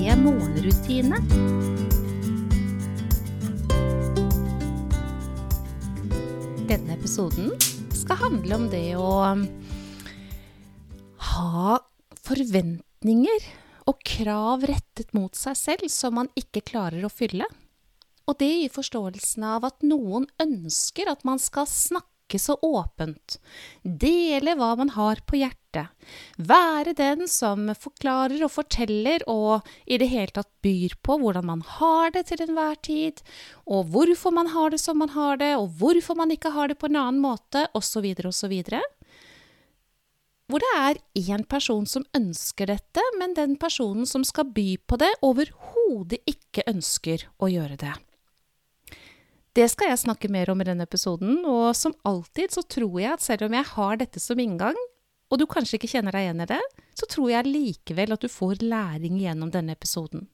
morgenrutine. Denne episoden skal handle om det å ha forventninger og krav rettet mot seg selv som man ikke klarer å fylle. Og det i forståelsen av at noen ønsker at man skal snakke så åpent, dele hva man har på hjertet, være den som forklarer og forteller og i det hele tatt byr på hvordan man har det til enhver tid, og hvorfor man har det som man har det, og hvorfor man ikke har det på en annen måte, osv., osv. Hvor det er én person som ønsker dette, men den personen som skal by på det, overhodet ikke ønsker å gjøre det. Det skal jeg snakke mer om i denne episoden, og som alltid så tror jeg at selv om jeg har dette som inngang, og du kanskje ikke kjenner deg igjen i det, så tror jeg likevel at du får læring gjennom denne episoden.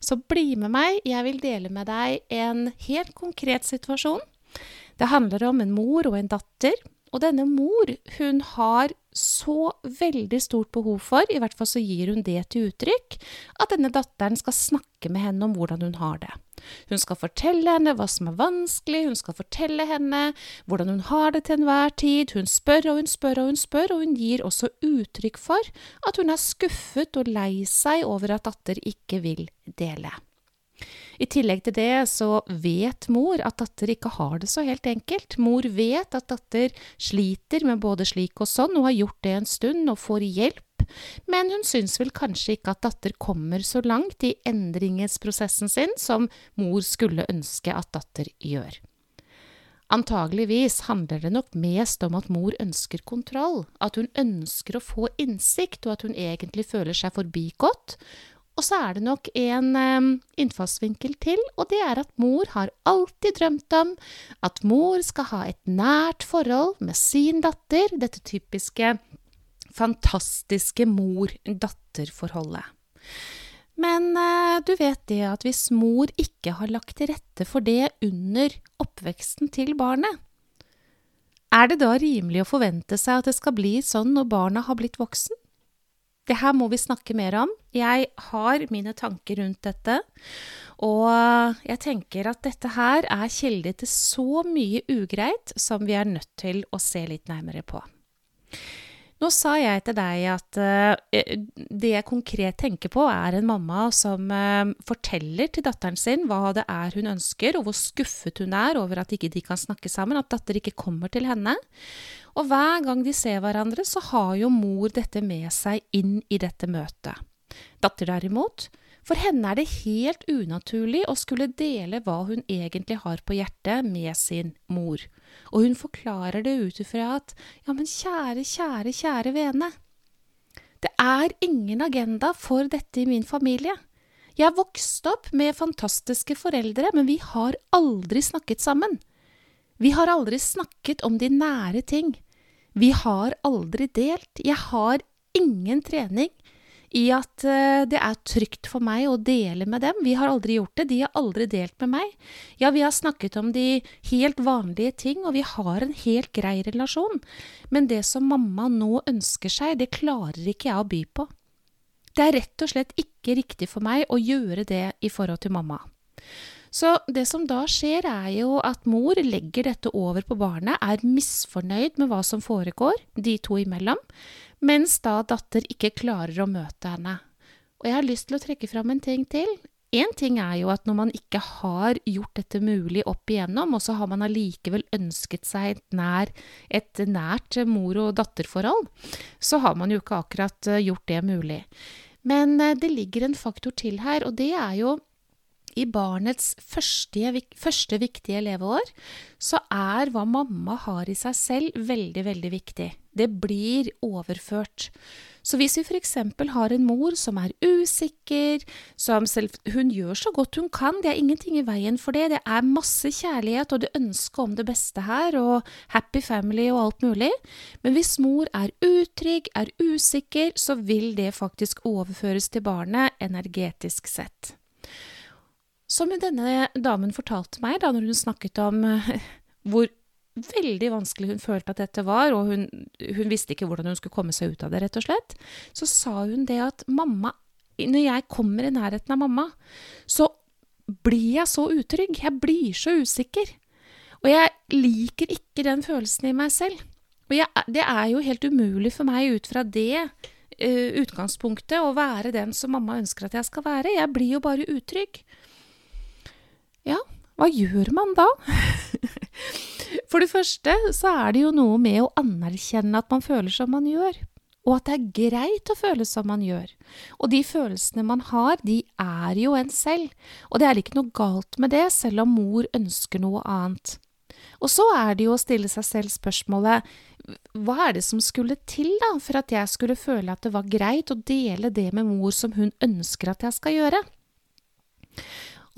Så bli med meg, jeg vil dele med deg en helt konkret situasjon. Det handler om en mor og en datter, og denne mor, hun har så veldig stort behov for, i hvert fall så gir hun det til uttrykk, at denne datteren skal snakke med henne om hvordan hun har det. Hun skal fortelle henne hva som er vanskelig, hun skal fortelle henne hvordan hun har det til enhver tid. Hun spør og hun spør og hun spør, og hun gir også uttrykk for at hun er skuffet og lei seg over at datter ikke vil dele. I tillegg til det så vet mor at datter ikke har det så helt enkelt. Mor vet at datter sliter med både slik og sånn, og har gjort det en stund og får hjelp men hun syns vel kanskje ikke at datter kommer så langt i endringsprosessen sin som mor skulle ønske at datter gjør. Antageligvis handler det nok mest om at mor ønsker kontroll, at hun ønsker å få innsikt, og at hun egentlig føler seg forbigått. Og så er det nok en innfallsvinkel til, og det er at mor har alltid drømt om at mor skal ha et nært forhold med sin datter, dette typiske fantastiske mor-datter-forholdet. Men eh, du vet det at hvis mor ikke har lagt til rette for det under oppveksten til barnet, er det da rimelig å forvente seg at det skal bli sånn når barna har blitt voksen? Det her må vi snakke mer om. Jeg har mine tanker rundt dette. Og jeg tenker at dette her er kilde til så mye ugreit som vi er nødt til å se litt nærmere på. Nå sa jeg til deg at uh, det jeg konkret tenker på, er en mamma som uh, forteller til datteren sin hva det er hun ønsker, og hvor skuffet hun er over at ikke de kan snakke sammen, at datter ikke kommer til henne. Og hver gang de ser hverandre, så har jo mor dette med seg inn i dette møtet. Datter derimot, for henne er det helt unaturlig å skulle dele hva hun egentlig har på hjertet med sin mor, og hun forklarer det ut ifra at ja, men kjære, kjære, kjære vene, det er ingen agenda for dette i min familie. Jeg vokste opp med fantastiske foreldre, men vi har aldri snakket sammen. Vi har aldri snakket om de nære ting. Vi har aldri delt. Jeg har ingen trening i at uh, det er trygt for meg å dele med dem. Vi har aldri gjort det, de har aldri delt med meg. Ja, vi har snakket om de helt vanlige ting, og vi har en helt grei relasjon. Men det som mamma nå ønsker seg, det klarer ikke jeg å by på. Det er rett og slett ikke riktig for meg å gjøre det i forhold til mamma. Så det som da skjer, er jo at mor legger dette over på barnet, er misfornøyd med hva som foregår, de to imellom, mens da datter ikke klarer å møte henne. Og jeg har lyst til å trekke fram en ting til. Én ting er jo at når man ikke har gjort dette mulig opp igjennom, og så har man allikevel ønsket seg et, nær, et nært mor- og datterforhold, så har man jo ikke akkurat eh, gjort det mulig. Men eh, det ligger en faktor til her, og det er jo i barnets første, første, viktige leveår, så er hva mamma har i seg selv, veldig, veldig viktig. Det blir overført. Så hvis vi f.eks. har en mor som er usikker, som selv Hun gjør så godt hun kan, det er ingenting i veien for det. Det er masse kjærlighet og det ønske om det beste her, og happy family og alt mulig. Men hvis mor er utrygg, er usikker, så vil det faktisk overføres til barnet energetisk sett. Som denne damen fortalte meg da når hun snakket om eh, hvor veldig vanskelig hun følte at dette var, og hun, hun, visste ikke hvordan hun skulle komme seg ut av det, rett og slett, så sa hun det at mamma Når jeg kommer i nærheten av mamma, så blir jeg så utrygg. Jeg blir så usikker. Og jeg liker ikke den følelsen i meg selv. Og jeg, det er jo helt umulig for meg ut fra det uh, utgangspunktet å være den som mamma ønsker at jeg skal være. Jeg blir jo bare utrygg. Ja, hva gjør man da? For det første så er det jo noe med å anerkjenne at man føler som man gjør, og at det er greit å føle som man gjør. Og de følelsene man har, de er jo en selv, og det er ikke noe galt med det, selv om mor ønsker noe annet. Og så er det jo å stille seg selv spørsmålet hva er det som skulle til da, for at jeg skulle føle at det var greit å dele det med mor som hun ønsker at jeg skal gjøre?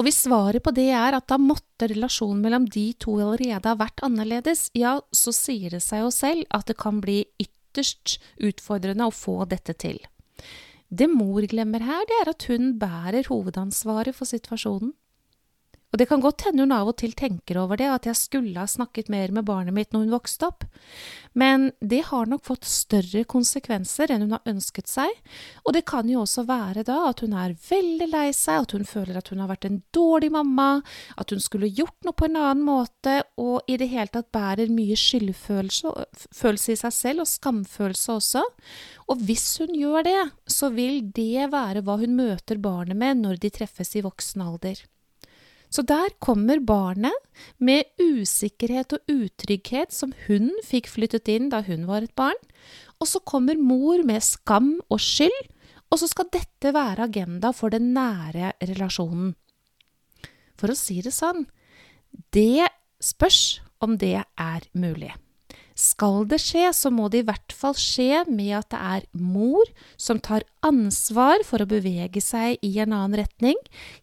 Og hvis svaret på det er at da måtte relasjonen mellom de to allerede ha vært annerledes, ja, så sier det seg jo selv at det kan bli ytterst utfordrende å få dette til. Det mor glemmer her, det er at hun bærer hovedansvaret for situasjonen. Og det kan godt hende hun av og til tenker over det, at jeg skulle ha snakket mer med barnet mitt når hun vokste opp, men det har nok fått større konsekvenser enn hun har ønsket seg, og det kan jo også være da at hun er veldig lei seg, at hun føler at hun har vært en dårlig mamma, at hun skulle gjort noe på en annen måte, og i det hele tatt bærer mye skyldfølelse i seg selv, og skamfølelse også. Og hvis hun gjør det, så vil det være hva hun møter barnet med når de treffes i voksen alder. Så der kommer barnet med usikkerhet og utrygghet som hun fikk flyttet inn da hun var et barn, og så kommer mor med skam og skyld, og så skal dette være agenda for den nære relasjonen. For å si det sånn, det spørs om det er mulig. Skal det skje, så må det i hvert fall skje med at det er mor som tar ansvar for å bevege seg i en annen retning,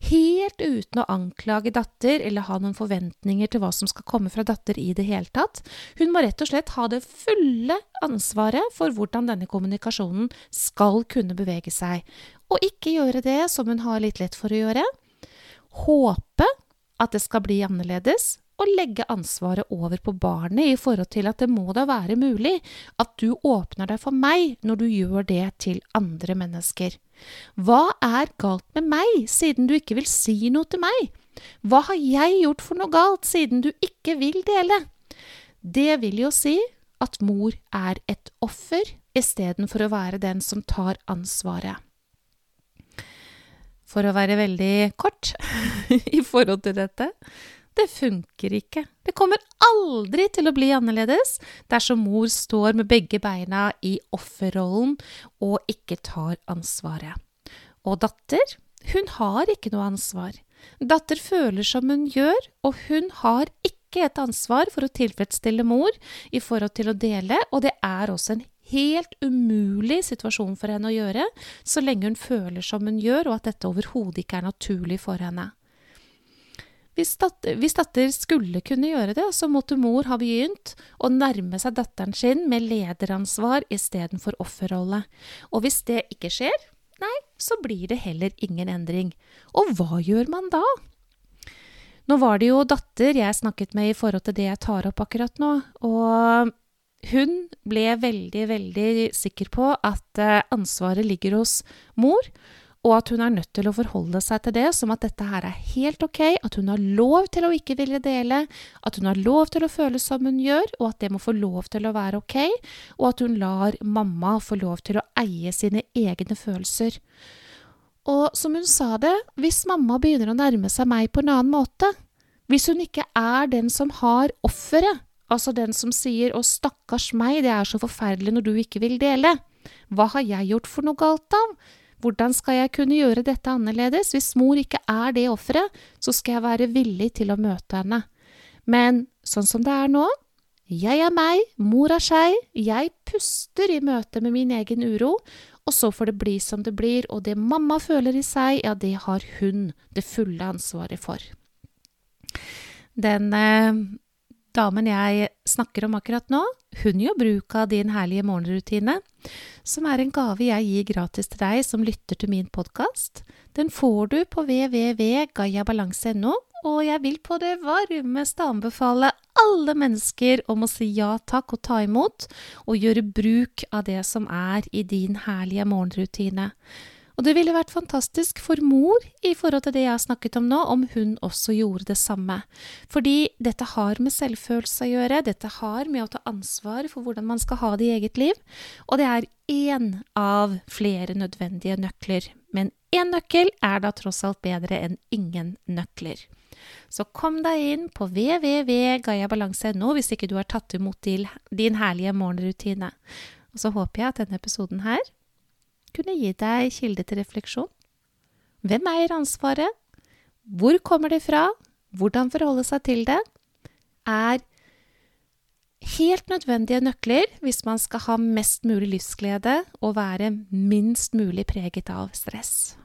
helt uten å anklage datter eller ha noen forventninger til hva som skal komme fra datter i det hele tatt. Hun må rett og slett ha det fulle ansvaret for hvordan denne kommunikasjonen skal kunne bevege seg, og ikke gjøre det som hun har litt lett for å gjøre. Håpe at det skal bli annerledes, å legge ansvaret over på barnet i forhold til at det må da være mulig at du åpner deg for meg når du gjør det til andre mennesker. Hva er galt med meg siden du ikke vil si noe til meg? Hva har jeg gjort for noe galt siden du ikke vil dele? Det vil jo si at mor er et offer istedenfor å være den som tar ansvaret. For å være veldig kort i forhold til dette, det funker ikke. Det kommer aldri til å bli annerledes dersom mor står med begge beina i offerrollen og ikke tar ansvaret. Og datter, hun har ikke noe ansvar. Datter føler som hun gjør, og hun har ikke et ansvar for å tilfredsstille mor i forhold til å dele, og det er også en helt umulig situasjon for henne å gjøre, så lenge hun føler som hun gjør, og at dette overhodet ikke er naturlig for henne. Hvis datter, hvis datter, skulle kunne gjøre det, så måtte mor ha begynt å nærme seg datteren sin med lederansvar istedenfor offerrolle. Og hvis det ikke skjer, nei, så blir det heller ingen endring. Og hva gjør man da? Nå var det jo datter jeg snakket med i forhold til det jeg tar opp akkurat nå, og hun ble veldig, veldig sikker på at eh, ansvaret ligger hos mor, og at hun er nødt til å forholde seg til det som at dette her er helt ok, at hun har lov til å ikke ville dele, at hun har lov til å føle som hun gjør, og at det må få lov til å være ok, og at hun lar mamma få lov til å eie sine egne følelser. Og som hun sa det, hvis mamma begynner å nærme seg meg på en annen måte, hvis hun ikke er den som har offeret, altså den som sier 'å, stakkars meg, det er så forferdelig når du ikke vil dele', hva har jeg gjort for noe galt, da? Hvordan skal jeg kunne gjøre dette annerledes? Hvis mor ikke er det offeret, så skal jeg være villig til å møte henne. Men sånn som det er nå, jeg er meg, mor er seg, jeg puster i møte med min egen uro, og så får det bli som det blir, og det mamma føler i seg, ja, det har hun det fulle ansvaret for. Den eh, damen jeg snakker om akkurat nå, hun gjør bruk av din herlige morgenrutine, som er en gave jeg gir gratis til deg som lytter til min podkast. Den får du på www.gayabalanse.no, og jeg vil på det varmeste anbefale alle mennesker om å si ja takk og ta imot, og gjøre bruk av det som er i din herlige morgenrutine. Og det ville vært fantastisk for mor i forhold til det jeg har snakket om nå, om hun også gjorde det samme. Fordi dette har med selvfølelse å gjøre, dette har med å ta ansvar for hvordan man skal ha det i eget liv, og det er én av flere nødvendige nøkler. Men én nøkkel er da tross alt bedre enn ingen nøkler. Så kom deg inn på www.gayabalanse.no hvis ikke du har tatt imot din herlige morgenrutine. Og så håper jeg at denne episoden her kunne gi deg kilde til refleksjon. Hvem eier ansvaret? Hvor kommer det fra? Hvordan forholde seg til det? Er helt nødvendige nøkler hvis man skal ha mest mulig livsglede og være minst mulig preget av stress.